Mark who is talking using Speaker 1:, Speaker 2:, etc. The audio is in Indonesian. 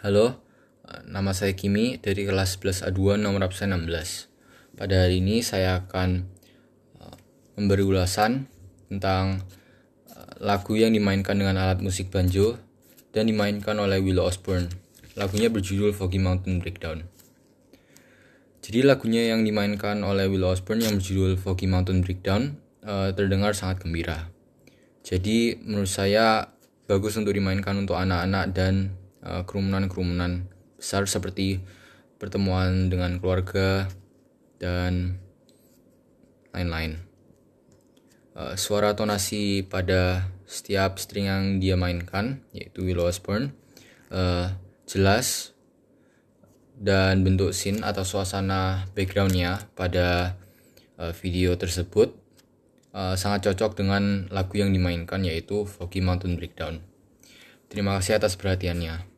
Speaker 1: Halo, nama saya Kimi dari kelas 11 A2 nomor absen 16. Pada hari ini saya akan uh, memberi ulasan tentang uh, lagu yang dimainkan dengan alat musik banjo dan dimainkan oleh Willow Osborne. Lagunya berjudul Foggy Mountain Breakdown. Jadi lagunya yang dimainkan oleh Willow Osborne yang berjudul Foggy Mountain Breakdown terdengar sangat gembira. Jadi menurut saya bagus untuk dimainkan untuk anak-anak dan Eh, kerumunan-kerumunan besar seperti pertemuan dengan keluarga dan lain-lain. Uh, suara tonasi pada setiap string yang dia mainkan yaitu Willow Osborne uh, jelas dan bentuk scene atau suasana backgroundnya pada uh, video tersebut uh, sangat cocok dengan lagu yang dimainkan yaitu Foggy Mountain Breakdown. Terima kasih atas perhatiannya.